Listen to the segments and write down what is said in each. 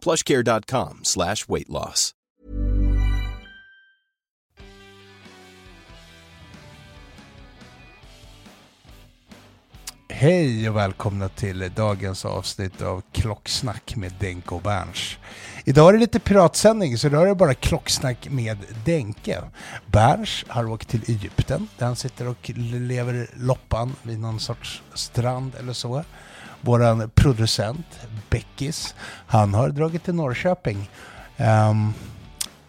plushcare.com slash weight loss. Hej och välkomna till dagens avsnitt av Klocksnack med Denke och Berns. Idag är det lite piratsändning, så idag är det bara klocksnack med Denke. Berns har åkt till Egypten, där han sitter och lever loppan vid någon sorts strand eller så. Våran producent, Beckis, han har dragit till Norrköping. Um,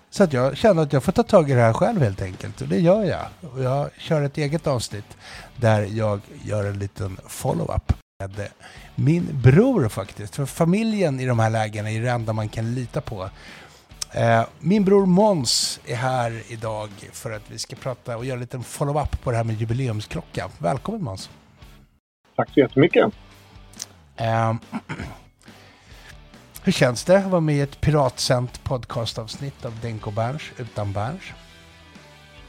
så att jag känner att jag får ta tag i det här själv helt enkelt. Och det gör jag. Och jag kör ett eget avsnitt där jag gör en liten follow-up med min bror faktiskt. För familjen i de här lägena är det enda man kan lita på. Ehm, min bror Mons är här idag för att vi ska prata och göra en liten follow-up på det här med jubileumsklocka. Välkommen Måns! Tack så jättemycket! Eh, hur känns det att vara med i ett piratsänt podcastavsnitt av Denko Berns utan Berns?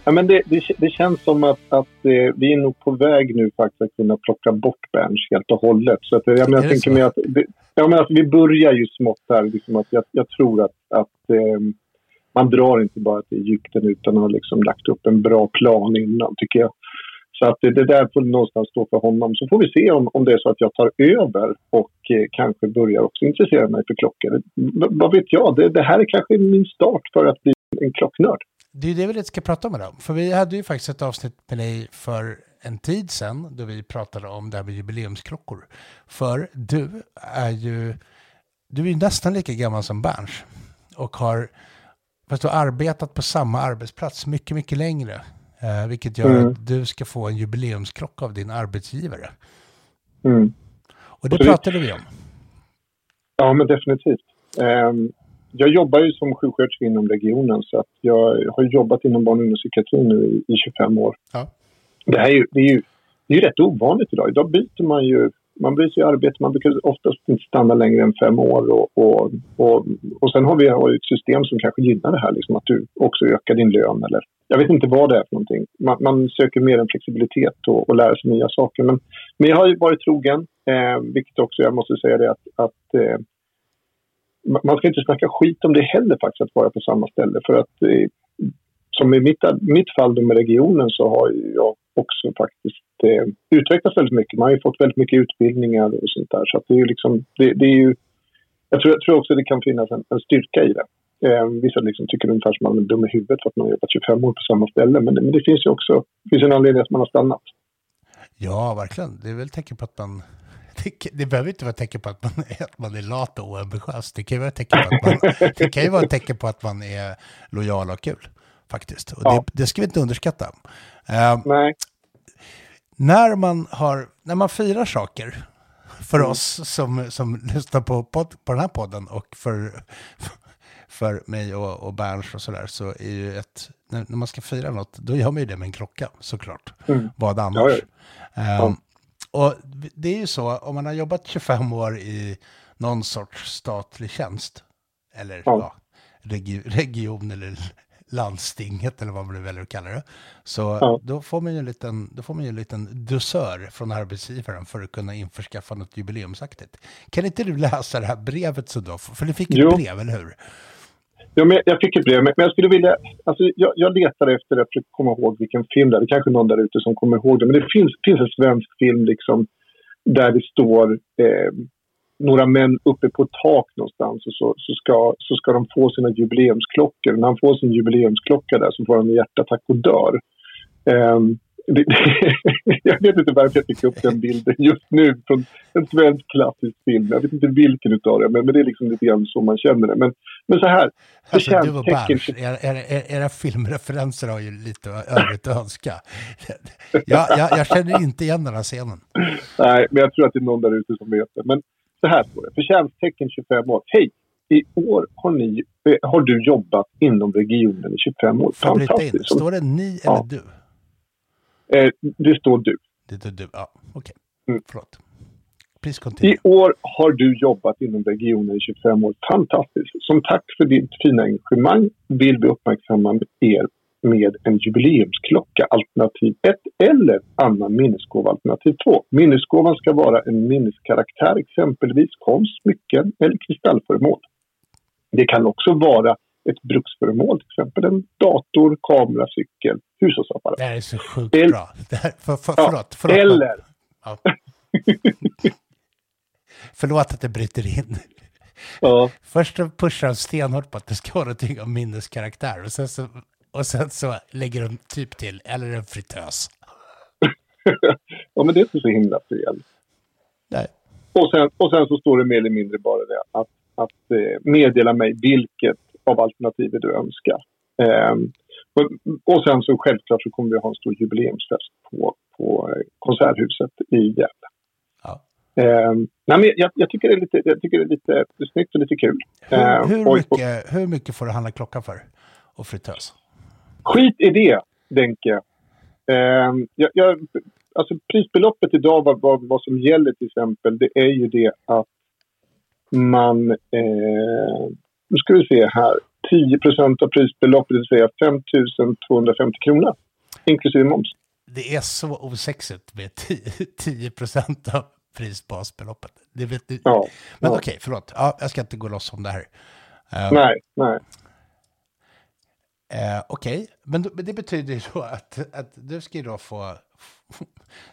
Ja, men det, det, det, känns som att, att eh, vi är nog på väg nu faktiskt att kunna plocka bort Berns helt och hållet. Så att, jag, men, jag tänker mig att, ja, men att vi börjar ju smått här. Liksom att jag, jag tror att, att eh, man drar inte bara till Egypten utan att ha liksom lagt upp en bra plan innan, tycker jag. Så att det, det där får någonstans stå för honom. Så får vi se om, om det är så att jag tar över och eh, kanske börjar också intressera mig för klockor. B vad vet jag? Det, det, här är kanske min start för att bli en klocknörd. Det är det vi lite ska prata om idag. För vi hade ju faktiskt ett avsnitt med dig för en tid sedan då vi pratade om det här med jubileumsklockor. För du är ju, du är ju nästan lika gammal som Berns och har, fast du har arbetat på samma arbetsplats mycket, mycket längre. Eh, vilket gör mm. att du ska få en jubileumsklocka av din arbetsgivare. Mm. Och det pratade vi om. Ja, men definitivt. Um, jag jobbar ju som sjuksköterska inom regionen så att jag har jobbat inom barn och ungdomspsykiatrin nu i, i 25 år. Ja. Det, här är ju, det, är ju, det är rätt ovanligt idag. Idag byter man ju man byter ju arbete. Man brukar oftast inte stanna längre än fem år. Och, och, och, och sen har vi har ett system som kanske gynnar det här, liksom att du också ökar din lön. Eller, jag vet inte vad det är för någonting. Man, man söker mer en flexibilitet och, och lära sig nya saker. Men, men jag har ju varit trogen, eh, vilket också jag måste säga det att, att eh, man ska inte snacka skit om det heller faktiskt, att vara på samma ställe. För att eh, som i mitt, mitt fall med regionen så har jag också faktiskt eh, utvecklats väldigt mycket. Man har ju fått väldigt mycket utbildningar och sånt där. Så att det är ju liksom, det, det är ju, jag tror, jag tror också det kan finnas en, en styrka i det. Eh, vissa liksom tycker ungefär som att man är dum i huvudet för att man har jobbat 25 år på samma ställe. Men det, men det finns ju också det finns en anledning att man har stannat. Ja, verkligen. Det är väl ett tecken på att man det, det behöver inte vara ett tecken på att man, är, att man är lat och oambitiös. Det kan ju vara tecken på att man, det kan ju vara ett tecken på att man är lojal och kul. Faktiskt. Och ja. det, det ska vi inte underskatta. Uh, Nej. När man, har, när man firar saker, för mm. oss som, som lyssnar på, podd, på den här podden och för, för mig och, och Berns och sådär, så är ju ett, när, när, man ska fira något, då gör man ju det med en klocka såklart. Mm. Vad annars? Ja, ja. Um, och det är ju så, om man har jobbat 25 år i någon sorts statlig tjänst, eller ja. Ja, regi region eller landstinget eller vad man nu väljer att kalla det. Så Ja. då, får man ju en liten, då får man ju en liten dusör från arbetsgivaren för att kunna införskaffa något jubileumsaktigt. Kan inte du läsa det här brevet så då? För du fick ett Jo. brev, eller hur? Ja, men jag fick ett brev, men jag skulle vilja... Alltså, jag, jag letar efter det för att komma ihåg vilken film det är. Det är kanske någon där ute som kommer ihåg det. Men det finns, finns en svensk film liksom, där det står eh, några män uppe på ett tak någonstans och så, så, ska, så ska de få sina jubileumsklockor. När han får sin jubileumsklocka där så får han en hjärtattack och dör. Ehm, det, jag vet inte varför jag fick upp den bilden just nu från en svensk klassisk film. Jag vet inte vilken utav det, men, men det är liksom lite grann så man känner det. Men, men så här. Alltså, du och era, era, era- era filmreferenser har ju lite övrigt att önska. Jag, jag, jag känner inte igen den här scenen. Nej, men jag tror att det är någon där ute som vet det. Men så här står det. Förtjänsttecken 25 år. Hej! I år har, ni, har du jobbat inom regionen i 25 år. Fantastiskt. Står det ni Ja. eller du? Eh, det står du. Det är du, ja. Okej, Mm. förlåt. I år har du jobbat inom regionen i 25 år. Fantastiskt. Som tack för ditt fina engagemang vill vi uppmärksamma er med en jubileumsklocka alternativ 1 eller annan minnesgåva alternativ 2. Minnesgåvan ska vara en minneskaraktär, exempelvis konst, smycken eller kristallföremål. Det kan också vara ett bruksföremål, till exempel en dator, kamera, cykel, hushållsapparat. Det här är så sjukt El- bra. Det här, för, för, Ja, förlåt, förlåt. Eller, Ja. förlåt att det bryter in. ja, Först pushar de stenhårt på att det ska vara någonting av minneskaraktär och sen så, och sen så lägger de typ till, eller en fritös. ja, men det är inte så himla fel. Nej. Och sen, och sen så står det mer eller mindre bara det att, att eh, meddela mig vilket av alternativen du önskar. Ehm, och, och sen så självklart så kommer vi ha en stor jubileumsfest på, på eh, Konserthuset i Gävle. Ja. Ehm, nej, men jag, jag tycker det är lite, jag tycker det är lite snyggt och lite kul. Hur, Ehm, hur, och- och- mycket, hur mycket får du handla klocka för? Och fritös? Skit i det, Denke. Ehm, jag, jag, alltså prisbeloppet idag, vad, vad, vad som gäller till exempel, det är ju det att man... Eh, nu ska vi se här. 10% av prisbeloppet, det vill säga 5 250 kronor. Inklusive moms. Det är så osexigt med 10, 10 procent av prisbasbeloppet. Det vet du. Ja. Men ja. okej, förlåt. Ja, jag ska inte gå loss om det här. Eh, Nej, nej. Eh, Okej, men, då- men det betyder ju då att, att du ska ju då få...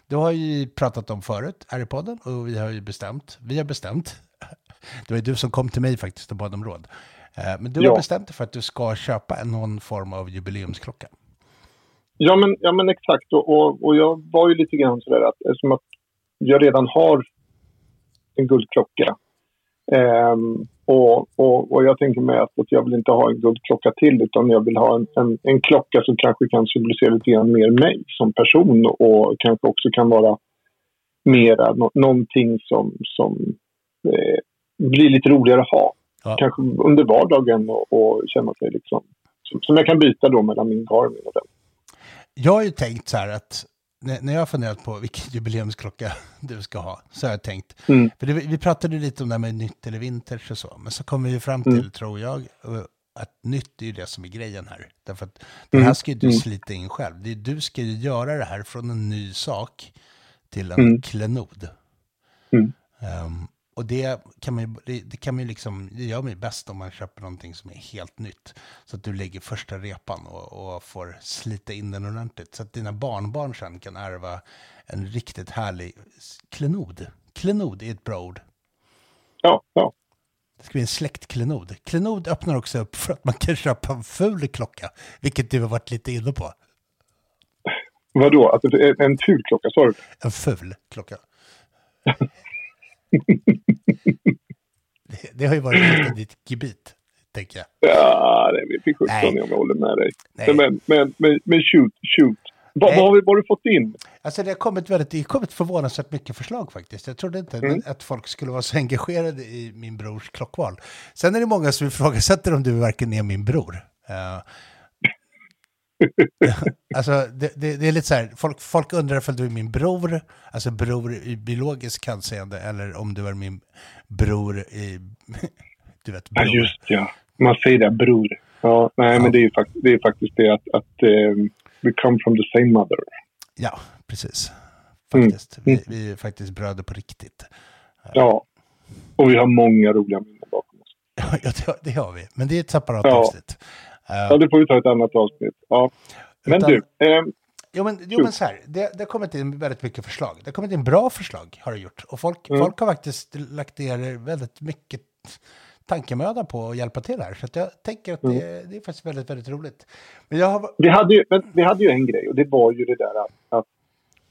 Du har ju pratat om förut här i podden och vi har ju bestämt. Vi har bestämt. Det var ju du som kom till mig faktiskt och bad om råd. Eh, men du Ja. har bestämt dig för att du ska köpa en, någon form av jubileumsklocka. Ja, men, ja, men exakt. Och, och, och jag var ju lite grann sådär att eftersom att jag redan har en guldklocka ehm, och, och, och jag tänker mig att, att jag vill inte ha en guldklocka till utan jag vill ha en, en, en klocka som kanske kan symbolisera lite grann mer mig som person och kanske också kan vara mera nå, någonting som, som eh, blir lite roligare att ha. Ja. Kanske under vardagen och, och känna sig liksom som, som jag kan byta då mellan min Garmin och den. Jag har ju tänkt så här att när, jag har funderat på vilken jubileumsklocka du ska ha så har jag tänkt, Mm. för det, vi pratade lite om det här med nytt eller vintage och så, men så kommer vi fram till, Mm. tror jag, eh, att nytt är ju det som är grejen här. Därför att det här Mm. ska ju du Mm. slita in själv. Det är, du ska ju göra det här från en ny sak till en Mm. klenod. Mm. Och det kan man ju, det, kan man ju liksom, det gör man ju bäst om man köper någonting som är helt nytt. Så att du lägger första repan och, och får slita in den ordentligt. Så att dina barnbarn sen kan ärva en riktigt härlig klenod. Klenod är ett bra ord. Ja, ja. Det ska bli en släktklenod. Klenod öppnar också upp för att man kan köpa en ful klocka, vilket du har varit lite inne på. Vadå? Är en ful klocka, sa du? En ful klocka. det, det har ju varit lite ditt gebit, tänker jag. Ja, det vet vi Nej. sjutton om jag håller med dig. Nej. Men, men, men, men shoot, shoot. Va, vad, har vi, vad har du fått in? Alltså det har kommit, väldigt, det har kommit förvånansvärt mycket förslag faktiskt. Jag trodde inte Mm. att folk skulle vara så engagerade i min brors klockval. Sen är det många som ifrågasätter om du verkligen är min bror. Eh, alltså det, det, det är lite så här, folk, folk undrar ifall du är min bror, alltså bror i biologiskt hänseende, eller om du är min bror i, du vet, Ja, bror. just ja. Man säger det, bror. Ja, nej, Ja. men det är ju det, är faktiskt det att, att eh, we come from the same mother. Ja, precis. Mm. Faktiskt. Vi, vi är faktiskt bröder på riktigt. Ja. Och vi har många roliga minnen bakom oss. Ja, det, det har vi. Men det är ett separat Ja. avsnitt. Ja, det får vi ta ett annat avsnitt. Ja. Men Utan- du, eh, Jo men, jo, men så här, det, det har kommit in väldigt mycket förslag. Det har kommit in bra förslag, har det gjort. Och folk, Mm. folk har faktiskt lagt ner väldigt mycket tankemöda på att hjälpa till här. Så jag tänker att Mm. det, det är faktiskt väldigt, väldigt roligt. Men jag har... vi, hade ju, men vi hade ju en grej och det var ju det där att, att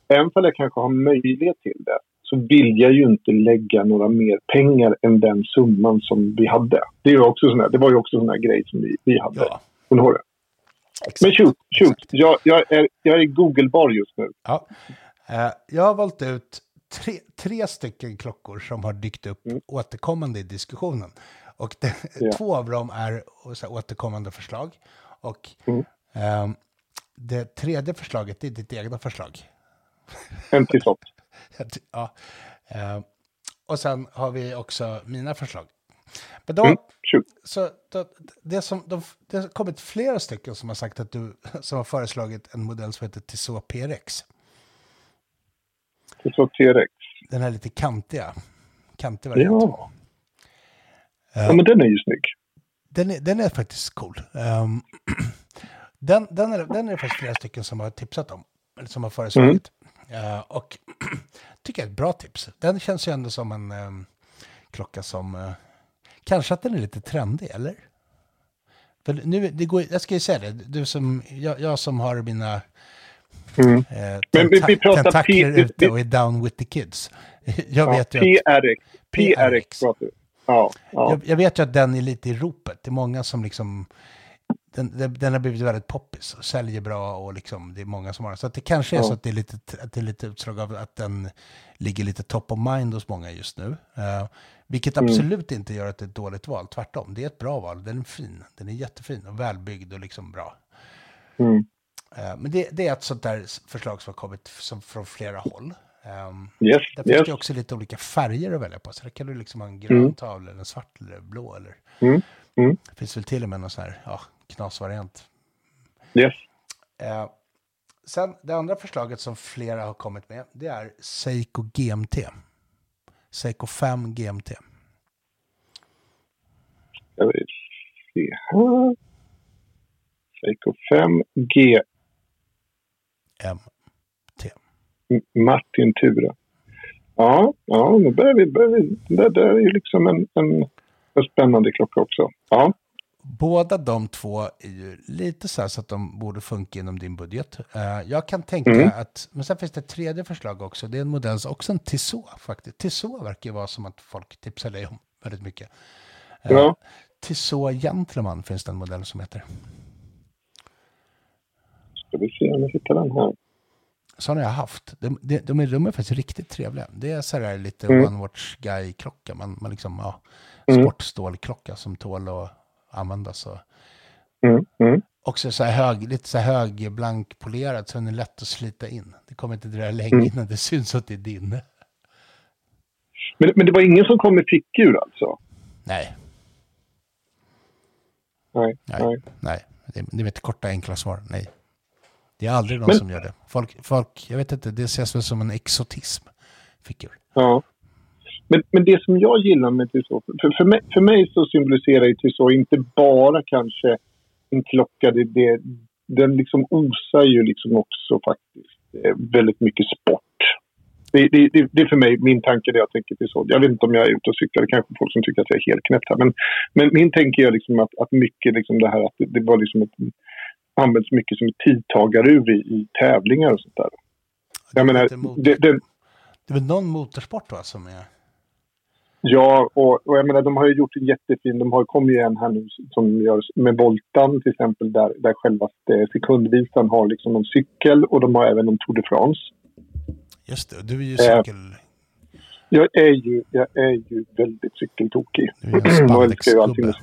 även om jag kanske har möjlighet till det så vill jag ju inte lägga några mer pengar än den summan som vi hade. Det, är ju också sån här, det var ju också en sån här grej som vi, vi hade. Ja, Kommer du ihåg det? exakt. Men shoot, shoot. Jag, jag, är, jag är Google-bar just nu. Ja. Eh, Jag har valt ut tre, tre stycken klockor som har dykt upp Mm. återkommande i diskussionen. Och det, Ja. två av dem är så här, återkommande förslag. Och Mm. ehm, det tredje förslaget är ditt egna förslag. Sånt. ja. Eh, och sen har vi också mina förslag. Men då, Mm. Så, då, det, som, de, det har kommit flera stycken som har sagt att du som har föreslagit en modell som heter Tissot PRX. Till så T-rex. Den här lite kantiga, kantig varianten. Ja. ja, men den är ju snygg. Den, är, den är faktiskt cool. Ehm, den, den, är, den är det faktiskt flera stycken som har tipsat om, eller som har föreslagit. Eh, och tycker jag är ett bra tips. Den känns ju ändå som en ehm, klocka som... kanske att den är lite trendig, eller? För nu, det går, jag ska ju säga det, du som, jag, jag som har mina Mm. eh, Men vi- pratar tentakler P- ute och är down with the kids. Jag Ja, vet ju att, PRX. PRX pratar. Ja, ja. jag, jag vet ju att den är lite i ropet. Det är många som liksom... Den, den, den har blivit väldigt poppis och säljer bra och liksom, det är många som har den. Så det kanske är Ja. så att det är, lite, att det är lite utslag av att den ligger lite top of mind hos många just nu. Eh, vilket Mm. absolut inte gör att det är ett dåligt val, tvärtom. Det är ett bra val, den är fin. Den är jättefin och välbyggd och liksom bra. Mm. Eh, men det, det är ett sånt där förslag som har kommit som, från flera håll. Um, Yes, där finns yes. det också lite olika färger att välja på. Så där kan du liksom ha en grön Mm. tavla, eller en svart eller blå. Eller... Mm. Mm. Det finns väl till och med någon sån här ja, knasvariant. Yes. Eh, sen det andra förslaget som flera har kommit med, det är Seiko GMT. Seiko 5 GMT. Jag vill se här. Seiko 5 G. M- Martin Ture. Ja, ja nu börjar vi... Börjar vi det, det är ju liksom en, en, en spännande klocka också. Ja, Båda de två är ju lite så här så att de borde funka inom din budget. Eh, jag kan tänka Mm. att, men sen finns det ett tredje förslag också. Det är en modell, som- också en Tissot faktiskt. Tissot verkar ju vara som att folk tipsar dig om väldigt mycket. Eh, Ja. Tissot Gentleman finns det en modell som heter. ska vi se om jag hittar den här. Sådana jag har haft. De, de, de, är, de är faktiskt riktigt trevliga. Det är så här lite Mm. One Watch Guy-klocka. Man, man liksom, ja, Mm. sportstålklocka som tål att användas. Och Mm, mm. också så här hög, lite så hög, blankpolerad så den är lätt att slita in. Det kommer inte dröja länge Mm. innan det syns att det är din. Men, men det var ingen som kom med fickur alltså? Nej, Nej. nej, nej. nej. Det, det är ett korta enkla svar. Nej. Det är aldrig någon Men- som gör det. Folk, folk, jag vet inte, det ses väl som en exotism. Fickor. Ja. Men, men det som jag gillar med Tissot, för, för, mig, för mig så symboliserar Tissot inte bara kanske en klocka, det, det, den liksom osar ju liksom också faktiskt eh, väldigt mycket sport. Det, det, det, det är för mig min tanke när jag tänker Tissot. Jag vet inte om jag är ute och cyklar, det kanske folk som tycker att jag är helt knäppt här. Men, men min tänker är liksom att, att mycket liksom det här att det, det var liksom ett, används mycket som ett tidtagarur i, i tävlingar och sånt där. Det är Jag menar, det, det, Det är väl någon motorsport va, som är... Ja, och, och jag menar de har ju gjort en jättefin, de har kommit ju en här nu som görs med Voltan till exempel där, där själva sekundvisan har liksom en cykel och de har även en Tour de France. Just det, du är ju Eh, cykel... Jag är ju, jag är ju väldigt cykeltokig. Du är en spandexgubbe.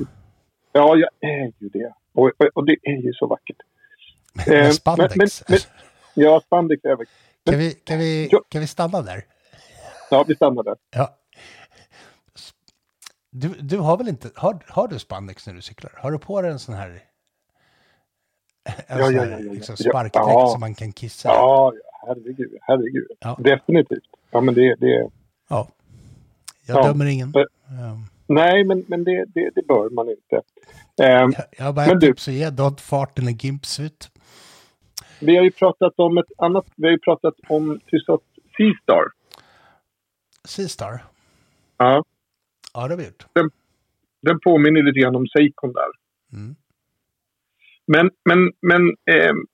Ja, jag är ju det. Och, och, och det är ju så vackert. Men men- spandex. men- Ja, spandex är väl... kan, vi, kan, vi, Ja. kan vi stanna där? Ja, vi stannar där. Ja. Du, du har väl inte... Har, har du spandex när du cyklar? Har du på dig en sån här En Ja, sån här, ja, ja, liksom sparkdräkt ja. som man kan kissa i. Ja, herregud, herregud. Definitivt. Ja, men det, det, Ja. Jag Ja. dömer ingen. Um, nej, men, men det, det, det bör man inte. Ehm, jag- har bara Men tips att ge. Don't fart in a gimp suit. vi har ju pratat om ett annat, vi har ju pratat om Tissot Seastar. Seastar. Ja, Ja, det har vi gjort. den påminner lite grann om Seikon där. Mm. Men, men, men,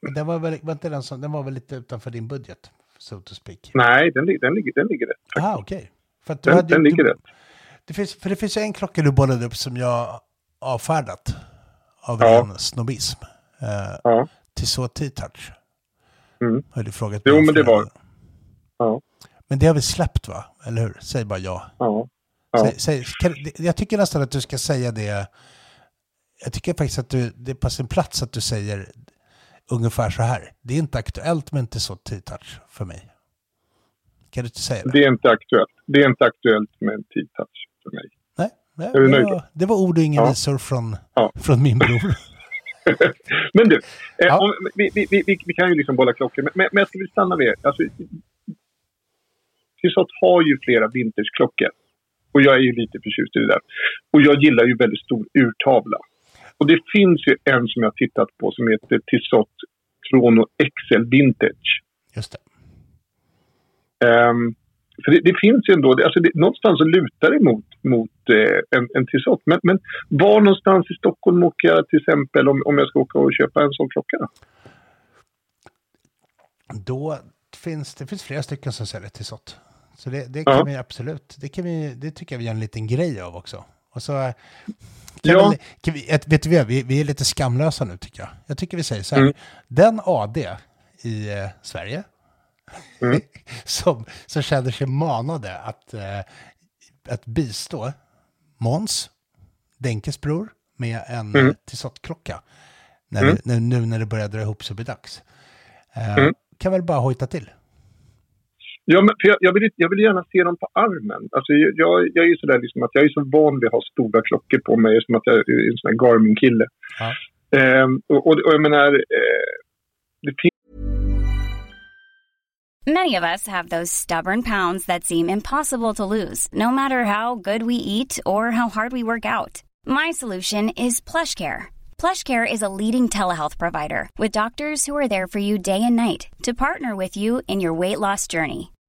Men Den var, väl, var inte den, som, den var väl lite utanför din budget, so to speak? nej, den, den, ligger, den ligger rätt. Ah, okej. För, att du Den, hade- den ligger du, rätt. Det finns, för det finns en klocka du bollade upp som jag avfärdat av Ja. ren snobbism. Uh, Ja. Tissot T-touch. Mm. Har du frågat Jo, mig om men det var-. Ja, Men det har vi släppt va? Eller hur? Säg bara ja. ja. Ja. Säg, säg, jag tycker nästan att du ska säga det. Jag tycker faktiskt att du, det är på sin plats att du säger ungefär så här. Det är inte aktuellt med en Tissot T-touch för mig. Kan du inte säga det? Det är inte aktuellt. Det är inte aktuellt med en T-touch för mig. Nej, nej Är du det, nöjd var, då? det var ord och inga Ja. visor från, Ja. från min bror. Men du, eh, Ja. om, vi, vi, vi, vi, kan ju liksom bolla klockor. Men, men men jag skulle vilja stanna vid. Alltså, Tissot har ju flera vintersklockor. Och jag är ju lite förtjust i det där. Och jag gillar ju väldigt stor urtavla. Och det finns ju en som jag har tittat på som heter Tissot Chrono XL Vintage. Just det. Ehm, för det, det finns ju ändå, det, alltså det, någonstans så lutar det mot, mot eh, en, en Tissot. Men, men var någonstans i Stockholm åker jag till exempel om, om jag ska åka och köpa en sån klocka? Då finns det finns flera stycken som säljer Tissot. Så det, det Ja. kan vi absolut, det, kan vi, det tycker jag vi gör en liten grej av också. Och så kan Ja. vi, ett, vet du vi, vi är lite skamlösa nu tycker jag. Jag tycker vi säger så här, Mm. den AD i eh, Sverige Mm. som, som känner sig manade att, eh, att bistå Måns, Denkes bror, med en Mm. Tissot-klocka. När Mm. nu, nu när det börjar dra ihop sig blir dags. Eh, Mm. Kan väl bara hojta till. Ja, men för jag, jag, vill, jag vill gärna se dem på armen. Alltså, jag, jag, jag är ju sådär liksom att jag är så van vid att ha stora klockor på mig som att jag är en sån här Garmin-kille. Ja. Ehm, och, och, och jag menar, eh, det finns Many of us have those stubborn pounds that seem impossible to lose, no matter how good we eat or how hard we work out. My solution is PlushCare. PlushCare is a leading telehealth provider with doctors who are there for you day and night to partner with you in your weight loss journey.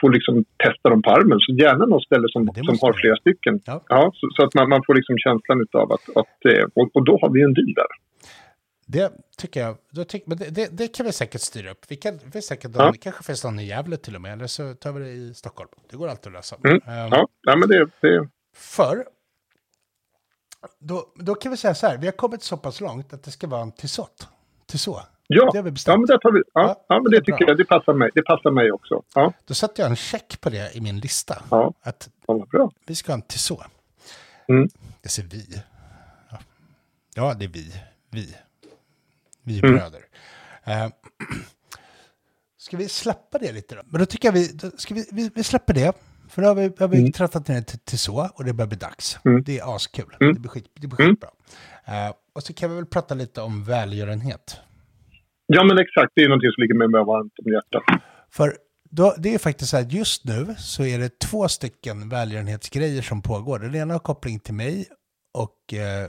få liksom testa dem på armen. Så gärna något ställe som, som har flera stycken. Ja. Ja, så, så att man, man får liksom känslan av att... att eh, och, och då har vi en deal där. Det tycker jag, då tyck, men det, det, det kan vi säkert styra upp. Vi kan, finns säkert Ja. det kanske finns någon i Gävle till och med, eller så tar vi det i Stockholm. Det går alltid att lösa. Mm. Ehm, Ja, ja men det, det, För, då, då kan vi säga så här, vi har kommit så pass långt att det ska vara en Tissot. Tissot. Ja, Det har vi bestämt. ja, men det tar vi. Ja, Ja, ja, men det det tycker bra. jag. Det passar mig. Det passar mig också. Ja, Då sätter jag en check på det i min lista. Ja. Att ja bra. vi ska ha en Tissot. Mm. Det ser vi. Ja. ja, det är vi. Vi. Vi är Mm. bröder. Eh, ska vi släppa det lite då? Men då tycker jag vi, då ska vi, vi, vi släpper det. För då har vi, har vi Mm. trattat ner till, till så och det börjar bli dags. Mm. Det är askul. Mm. Det blir, skit, det blir skitbra. Eh, och så kan vi väl prata lite om välgörenhet. Ja, men exakt. Det är någonting som ligger mig med varmt om hjärtat. För då, det är faktiskt så här, just nu så är det två stycken välgörenhetsgrejer som pågår. Den ena har koppling till mig och eh,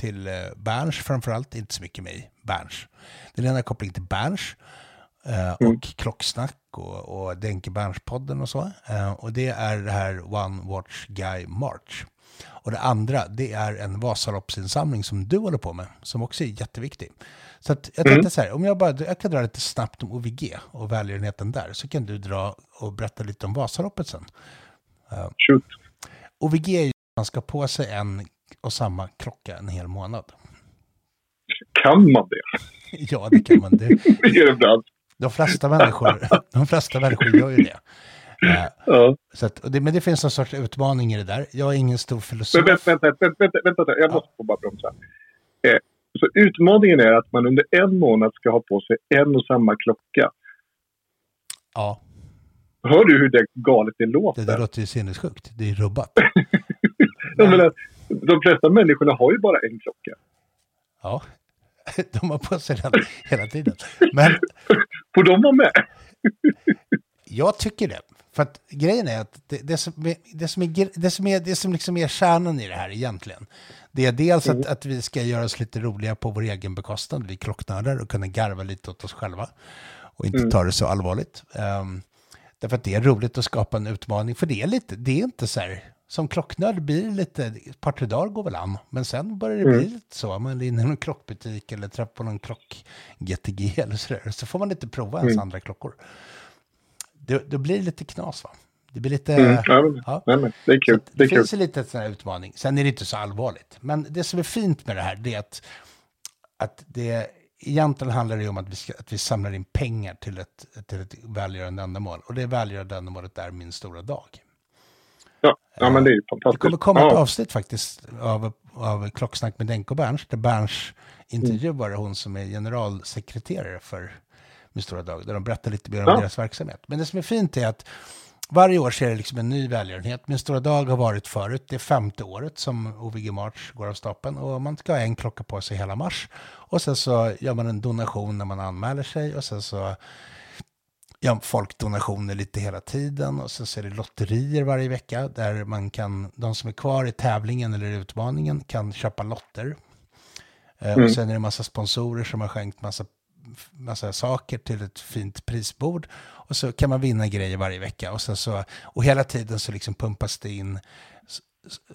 till eh, Berns framförallt, inte så mycket mig, Berns. Den ena har koppling till Berns eh, och mm. Klocksnack och, och Denke Berns-podden och så. Eh, och det är det här One Watch Guy March. Och det andra, det är en Vasaloppsinsamling som du håller på med, som också är jätteviktig. Så att jag tänkte mm. så här, om jag bara, jag kan dra lite snabbt om OVG och välgörenheten där, så kan du dra och berätta lite om Vasaloppet sen. Uh, Shoot. OVG är ju att man ska på sig en och samma klocka en hel månad. Kan man det? ja, det kan man. Det, det är det ibland. De flesta människor, de flesta människor gör ju det. Ja. så att, det, men det finns någon sorts utmaning i det där. Jag är ingen stor filosof. Men, vänta, vänta, vänta, vänta, jag måste få bara bromsa. Eh, så utmaningen är att man under en månad ska ha på sig en och samma klocka. Ja. Hör du hur det galet det låter? Det där låter ju sinnessjukt. Det är rubbat. jag menar, de flesta människorna har ju bara en klocka. Ja, de har på sig den hela tiden. Men... Får de vara med? jag tycker det. För att grejen är att det, det, som, är, det, som, är, det som, är, det som liksom är kärnan i det här egentligen, det är dels mm. att, att vi ska göra oss lite roliga på vår egen bekostnad, vi klocknördar, och kunna garva lite åt oss själva. Och inte mm. ta det så allvarligt. Um, därför att det är roligt att skapa en utmaning, för det är lite, det är inte så här, som klocknörd blir det lite, ett par tre dagar går väl an, men sen börjar det mm. bli lite så, man är inne i någon klockbutik eller träffar på någon klock-GTG eller så där, så får man lite prova ens mm. andra klockor. Det, då blir det lite knas va? Det blir lite... Mm, ja, ja. Nej, det är kul. det, det finns ju lite sån här utmaning. Sen är det inte så allvarligt. Men det som är fint med det här, det är att, att det egentligen handlar det om att vi, ska, att vi samlar in pengar till ett, till ett välgörande ändamål. Och det välgörande ändamålet är Min stora dag. Ja, ja men det är ju fantastiskt. Det kommer komma ett avsnitt faktiskt av, av Klocksnack med Denko Berns, där Berns intervjuar mm. hon som är generalsekreterare för Min stora dag, där de berättar lite mer om ja. deras verksamhet. Men det som är fint är att varje år ser det liksom en ny välgörenhet. Min stora dag har varit förut. Det är femte året som OVG March går av stapeln. Och man ska ha en klocka på sig hela mars. Och sen så gör man en donation när man anmäler sig. Och sen så gör folk donationer lite hela tiden. Och sen så är det lotterier varje vecka. Där man kan, de som är kvar i tävlingen eller utmaningen kan köpa lotter. Eh, mm. Och sen är det en massa sponsorer som har skänkt massa massa saker till ett fint prisbord. Och så kan man vinna grejer varje vecka. Och, så, och hela tiden så liksom pumpas det in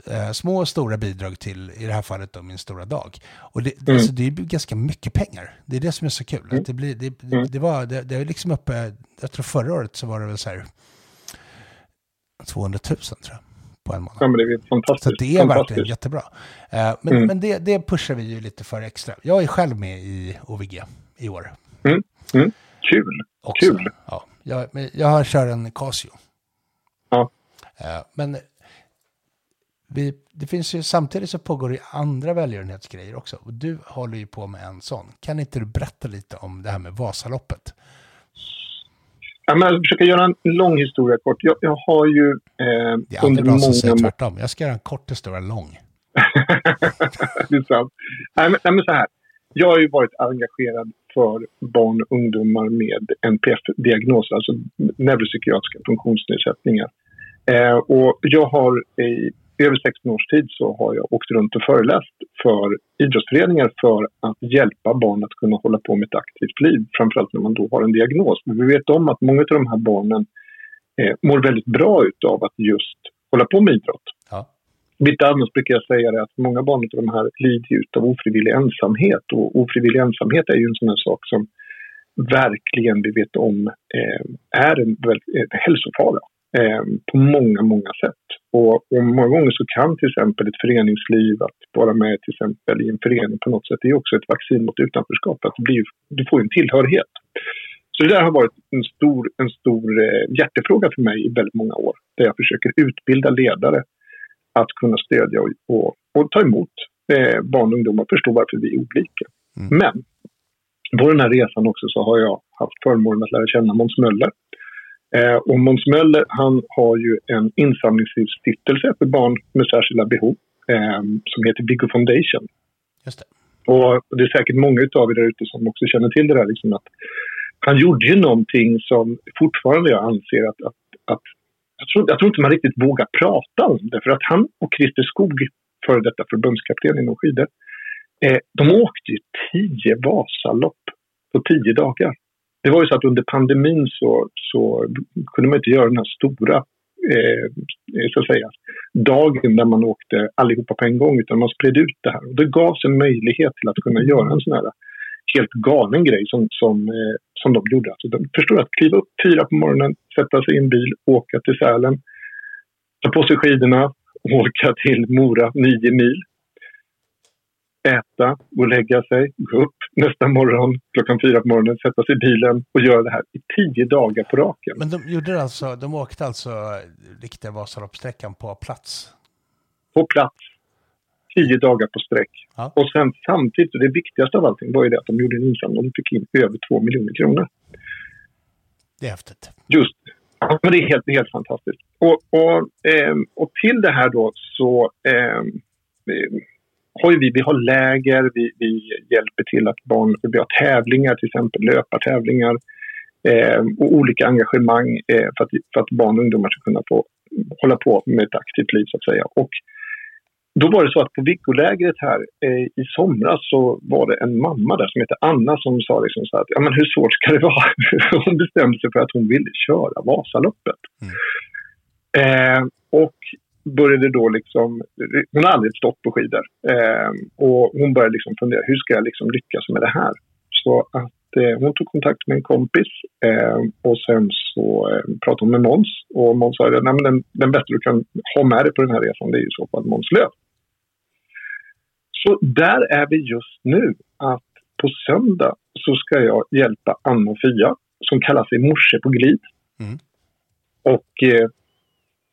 äh, små och stora bidrag till, i det här fallet då, min stora dag. Och det, mm. alltså, det är ganska mycket pengar. Det är det som är så kul. Mm. det, blir, det, mm. det, var, det, det är liksom uppe, jag tror förra året så var det väl så här 200 000 tror jag på en månad. Ja, men det är fantastiskt. Så det är verkligen jättebra. Uh, men mm. men det, det pushar vi ju lite för extra. Jag är själv med i OVG i år. Mm. Mm. Kul. Också. Kul. Ja, jag, jag kör en Casio. Ja. Uh, men vi, det finns ju, samtidigt så pågår det andra välgörenhetsgrejer också. Och du håller ju på med en sån. Kan inte du berätta lite om det här med Vasaloppet? Ja, men jag försöker göra en lång historia kort. Jag, jag har ju... Eh, det är aldrig någon som säger tvärtom. Jag ska göra en kort historia lång. det är sant. Nej men, nej, men så här. Jag har ju varit engagerad för barn och ungdomar med NPF-diagnoser, alltså neuropsykiatriska funktionsnedsättningar. Eh, och jag har i över 16 års tid så har jag åkt runt och föreläst för idrottsföreningar för att hjälpa barn att kunna hålla på med ett aktivt liv, framförallt när man då har en diagnos. Men vi vet om att många av de här barnen eh, mår väldigt bra av att just hålla på med idrott. Lite annars brukar jag säga det att många barn av de här lider av ofrivillig ensamhet och ofrivillig ensamhet är ju en sån här sak som verkligen vi vet om eh, är en, en eh, hälsofara eh, på många, många sätt. Och, och, många gånger så kan till exempel ett föreningsliv, att vara med till exempel i en förening på något sätt, det är också ett vaccin mot utanförskap. Att blir, du får en tillhörighet. Så det där har varit en stor, en stor eh, hjärtefråga för mig i väldigt många år. Där jag försöker utbilda ledare att kunna stödja och, och, och ta emot eh, barn och ungdomar förstå varför vi är olika. Mm. Men på den här resan också så har jag haft förmånen att lära känna Måns Möller Eh, och Måns Möller han har ju en insamlingsstiftelse för barn med särskilda behov eh, som heter Viggo Foundation. Just det. Och det är säkert många av er där ute som också känner till det där. Liksom att han gjorde ju någonting som fortfarande jag anser att, att, att jag, tror, jag tror inte man riktigt vågar prata om det. För att han och Christer Skog, före detta förbundskapten inom skidor, eh, de åkte ju tio Vasalopp på tio dagar. det var ju så att under pandemin så, så kunde man inte göra den här stora eh, så att säga, dagen där man åkte allihopa på en gång utan man spred ut det här. Och det gavs en möjlighet till att kunna göra en sån här helt galen grej som, som, eh, som de gjorde. Alltså de förstår att kliva upp fyra på morgonen, sätta sig i en bil, åka till Sälen, ta på sig skidorna, åka till Mora nio mil, äta, gå och lägga sig, gå upp nästa morgon klockan fyra på morgonen, sätta sig i bilen och göra det här i tio dagar på raken. Men de, gjorde alltså, de åkte alltså riktiga Vasaloppssträckan på plats? På plats. Tio dagar på sträck. Ja. Och sen samtidigt, och det viktigaste av allting var ju det att de gjorde en insamling. De fick in över två miljoner kronor. Det är häftigt. Just Ja, men det är helt, helt fantastiskt. Och, och, eh, och till det här då så eh, har vi, vi har läger, vi, vi hjälper till att barn, vi har tävlingar, till exempel löpartävlingar eh, och olika engagemang eh, för, att, för att barn och ungdomar ska kunna få hålla på med ett aktivt liv så att säga. Och då var det så att på Viggolägret här eh, i somras så var det en mamma där som heter Anna som sa liksom så att ja, men hur svårt ska det vara? hon bestämde sig för att hon ville köra Vasaloppet. Mm. Eh, och började då liksom, hon har aldrig stått på skidor. Eh, och hon började liksom fundera, hur ska jag liksom lyckas med det här? Så att eh, hon tog kontakt med en kompis eh, och sen så eh, pratade hon med Måns. Och Måns sa att den, den bästa du kan ha med dig på den här resan det är i så fall Måns Löv. Så där är vi just nu. Att på söndag så ska jag hjälpa Anna och Fia som kallar sig Morse på glid. Mm. Och eh,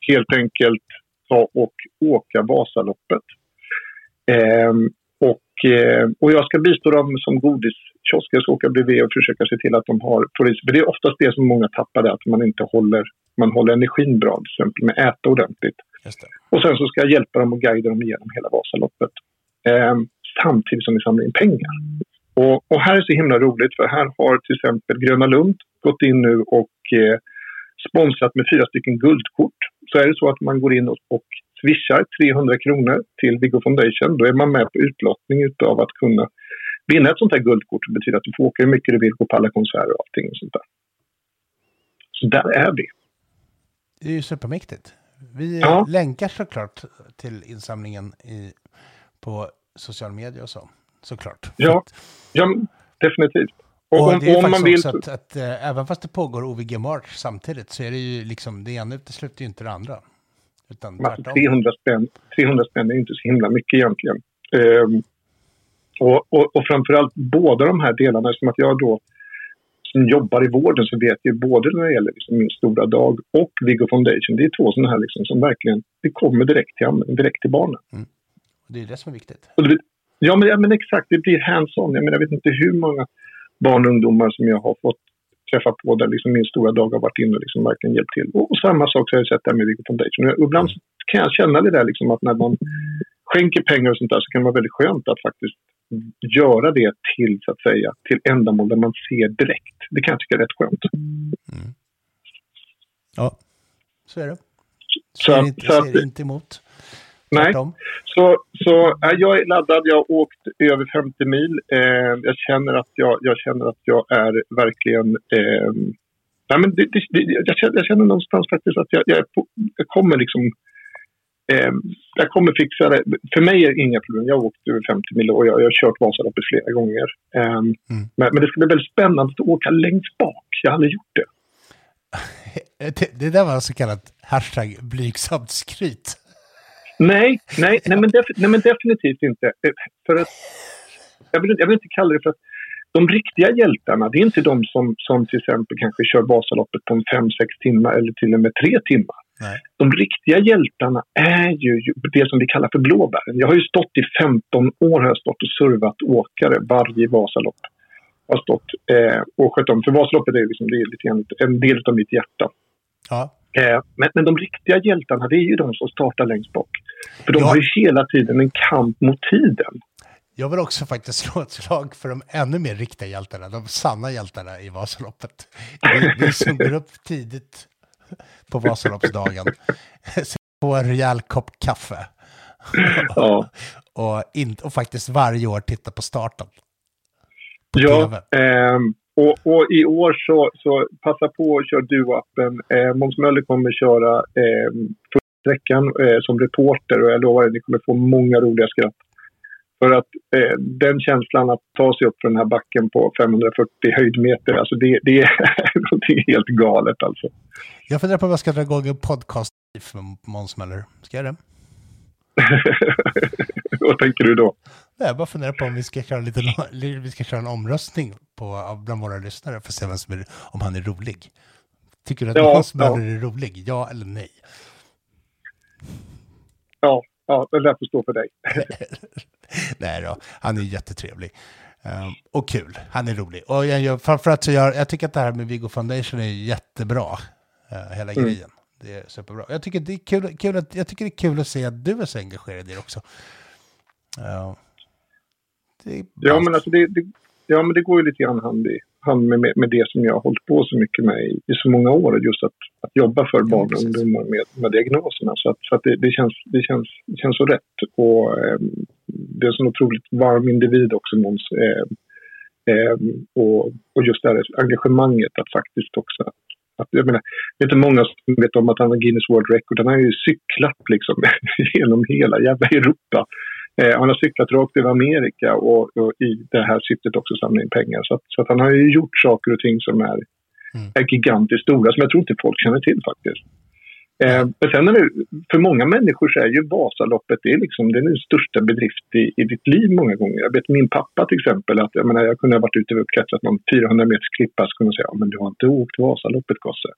helt enkelt ta och åka Vasaloppet. Eh, och, eh, och jag ska bistå dem som godiskiosk. Jag ska åka bredvid och försöka se till att de har polis. För det är oftast det som många tappar, det, att man inte håller, man håller energin bra, till exempel med att äta ordentligt. Och sen så ska jag hjälpa dem och guida dem igenom hela Vasaloppet eh, samtidigt som vi samlar in pengar. Och, och, här är det så himla roligt för här har till exempel Gröna Lund gått in nu och eh, sponsrat med fyra stycken guldkort. Så är det så att man går in och, och swishar 300 kronor till Viggo Foundation, då är man med på utlottning av att kunna vinna ett sånt här guldkort. Det betyder att du får åka hur mycket du vill, gå på alla konserter och allting och sånt där. Så där är vi. Det är ju supermäktigt. Vi ja. länkar såklart till insamlingen i på sociala medier och så, såklart. Ja, ja definitivt. Och, och om, det är om man vill... också att, att äh, även fast det pågår OVG March samtidigt så är det ju liksom, det ena utesluter ju inte det andra. Utan alltså, 300, spänn, 300 spänn är inte så himla mycket egentligen. Um, och, och, och framförallt båda de här delarna, eftersom att jag då som jobbar i vården så vet ju både när det gäller liksom min stora dag och Viggo Foundation, det är två sådana här liksom som verkligen, det kommer direkt till direkt till barnen. Mm. Det är det som är viktigt. Ja, men, ja, men exakt. Det blir hands-on. Jag, menar, jag vet inte hur många barn och ungdomar som jag har fått träffa på där liksom min stora dag har varit inne och liksom verkligen hjälpt till. Och, och samma sak har jag sett där med Viggo Foundation. Och ibland kan jag känna det där liksom att när man skänker pengar och sånt där så kan det vara väldigt skönt att faktiskt göra det till, så att säga, till ändamål där man ser direkt. Det kan jag tycka är rätt skönt. Mm. Ja, så är det. Så, så, inte, så att, inte emot. Nej, så, så äh, jag är laddad. Jag har åkt över 50 mil. Eh, jag, känner att jag, jag känner att jag är verkligen... Eh, nej, men det, det, jag, känner, jag känner någonstans faktiskt att jag, jag, på, jag kommer liksom... Eh, jag kommer fixa det. För mig är det inga problem. Jag har åkt över 50 mil och jag, jag har kört Vasaloppet flera gånger. Eh, mm. men, men, det ska bli väldigt spännande att åka längst bak. Jag har aldrig gjort det. Det, det där var så kallat hashtag blygsamt skryt. Nej, nej, nej, men, def, nej men definitivt inte. Eh, för att, jag, vill, jag vill inte kalla det för att de riktiga hjältarna, det är inte de som, som till exempel kanske kör Vasaloppet på 5-6 timmar eller till och med 3 timmar. Nej. De riktiga hjältarna är ju det som vi kallar för blåbären. Jag har ju stått i 15 år har jag stått och servat åkare varje Vasalopp. Jag har stått eh, och skött om. För Vasaloppet är, liksom, det är lite en, en del av mitt hjärta. Ja. Eh, men, men de riktiga hjältarna, det är ju de som startar längst bak. För de ja. har ju hela tiden en kamp mot tiden. Jag vill också faktiskt slå ett slag för de ännu mer riktiga hjältarna, de sanna hjältarna i Vasaloppet. Vi, vi som går upp tidigt på Vasaloppsdagen, får en rejäl kopp kaffe. Ja. och, in, och faktiskt varje år titta på starten. På ja, eh, Och, och, i år så, så passa på att köra Duo-appen. Eh, Måns Möller kommer köra eh, sträckan eh, som reporter och jag lovar att ni kommer få många roliga skratt. För att eh, den känslan att ta sig upp för den här backen på 540 höjdmeter, alltså det, det är någonting helt galet alltså. Jag funderar på om jag ska dra igång en podcast för Måns Möller. Ska jag det? Vad tänker du då? Nej, jag bara funderar på om vi ska köra, lite, vi ska köra en omröstning på, bland våra lyssnare för att se vem som är, om han är rolig. Tycker du att ja, Möller ja. är rolig? Ja eller nej? Ja, ja det lär få stå för dig. nej då, han är jättetrevlig. Um, och kul, han är rolig. Och jag, jag, framförallt så jag, jag tycker att det här med Viggo Foundation är jättebra, uh, hela mm. grejen. Det är superbra. Jag tycker det är kul, kul att, jag tycker det är kul att se att du är så engagerad i det också. Uh, det ja, men alltså det, det, ja, men det går ju lite grann hand i hand med, med, med det som jag har hållit på så mycket med i, i så många år. Just att, att jobba för barn och ungdomar med, med diagnoserna. Så, att, så att det, det, känns, det, känns, det känns så rätt. Och eh, det är en så otroligt varm individ också, Måns. Eh, eh, och, och just det här engagemanget att faktiskt också att, jag menar, det är inte många som vet om att han har Guinness World Record. Han har ju cyklat liksom genom hela jävla Europa. Eh, han har cyklat rakt över Amerika och, och, i det här syftet också samla in pengar. Så, att, så att han har ju gjort saker och ting som är, mm. är gigantiskt stora, som jag tror inte folk känner till faktiskt. Eh, men sen är det, för många människor så är ju Vasaloppet det är liksom, det är den största bedrift i, i ditt liv många gånger. Jag vet min pappa till exempel, att jag, menar, jag kunde ha varit ute och klättrat någon 400 meters klippa så kunde jag säga ja, men du har inte åkt Vasaloppet gosse.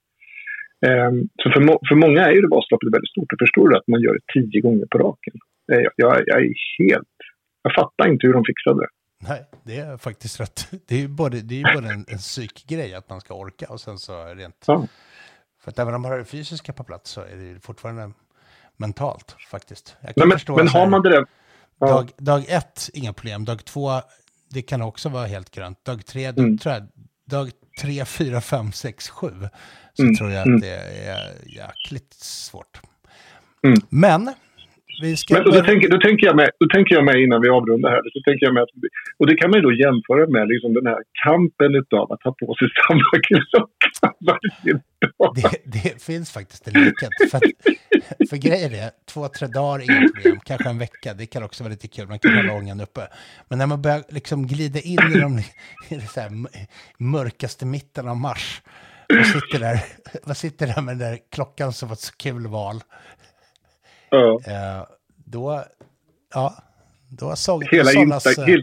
Eh, så för, för många är ju det Vasaloppet väldigt stort. Och förstår du att man gör det tio gånger på raken? Jag, jag, jag är helt... Jag fattar inte hur de fixade det. Nej, det är faktiskt rätt. Det är ju både, det är både en, en psykgrej att man ska orka och sen så rent... Ja. För att även om man har det fysiska på plats så är det fortfarande mentalt faktiskt. Jag kan Nej, men, men har man det där... Ja. Dag, dag ett, inga problem. Dag två, det kan också vara helt grönt. Dag tre, mm. tror jag, dag tre, fyra, fem, sex, sju, så mm. tror jag att mm. det är jäkligt svårt. Mm. Men vi ska... Men då, tänker, då, tänker jag med, då tänker jag med innan vi avrundar här, så tänker jag med att, och det kan man ju då jämföra med liksom den här kampen utav att ha på sig samma klocka varje dag. Det, det finns faktiskt en likhet. För, att, för grejer är, två, tre dagar, inga problem. Kanske en vecka, det kan också vara lite kul. Man kan hålla ångan uppe. Men när man börjar liksom glida in i de i mörkaste mitten av mars, och sitter där, man sitter där med den där klockan som var ett så kul val. Ja. Eh, då, ja, då såg Hela sållas, Insta, eh,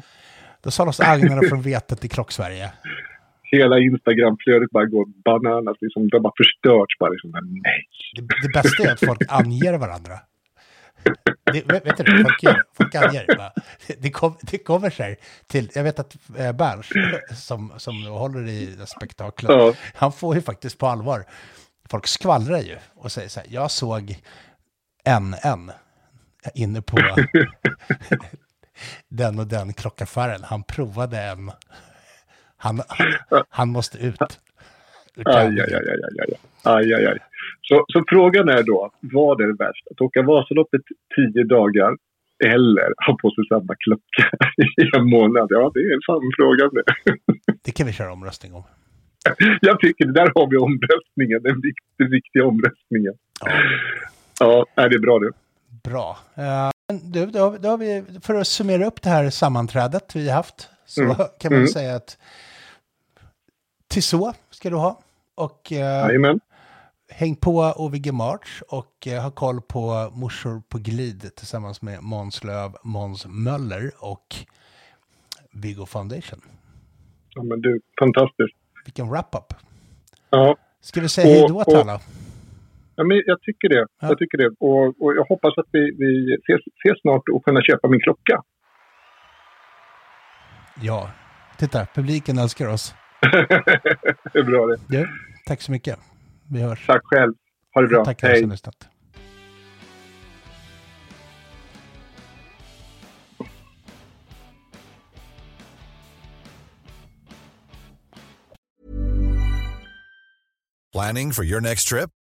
då sållas agnarna från vetet i Klocksverige. Hela Instagram-flödet bara går bananas, liksom, de har förstörts bara. Liksom, nej. Det, det bästa är att folk anger varandra. Det, vet du, folk, folk anger. Det, kom, det kommer sig till, jag vet att eh, Berns, som, som håller i spektaklet, ja. han får ju faktiskt på allvar, folk skvallrar ju och säger så här, jag såg NN inne på den och den klockaffären. Han provade en. Han, han, han måste ut. Aj, aj, aj, aj, aj, aj, aj, aj. Så, så frågan är då, vad är det värst? Att åka Vasaloppet tio dagar eller ha på sig samma klocka i en månad? Ja, det är en sann fråga det. Det kan vi köra omröstning om. Jag tycker, det där har vi omröstningen, den viktiga, viktiga omröstningen. Ja. Ja, det är bra det. Bra. Uh, du, då, då har vi, för att summera upp det här sammanträdet vi har haft, så mm. kan man mm. säga att till så ska du ha. Och uh, häng på OVG March och uh, ha koll på Morsor på glid tillsammans med Måns Löv, Måns Möller och Viggo Foundation. Ja men du, fantastiskt. Vilken wrap-up. Ja. Ska vi säga hej då till alla? Ja, men jag tycker det. Ja. Jag tycker det. Och, och, jag hoppas att vi, vi ses, ses snart och kunna köpa min klocka. Ja, titta, publiken älskar oss. det är bra det. Ja, tack så mycket. Vi hörs. Tack själv. Ha det bra. Tack Hej. Planning for your next trip?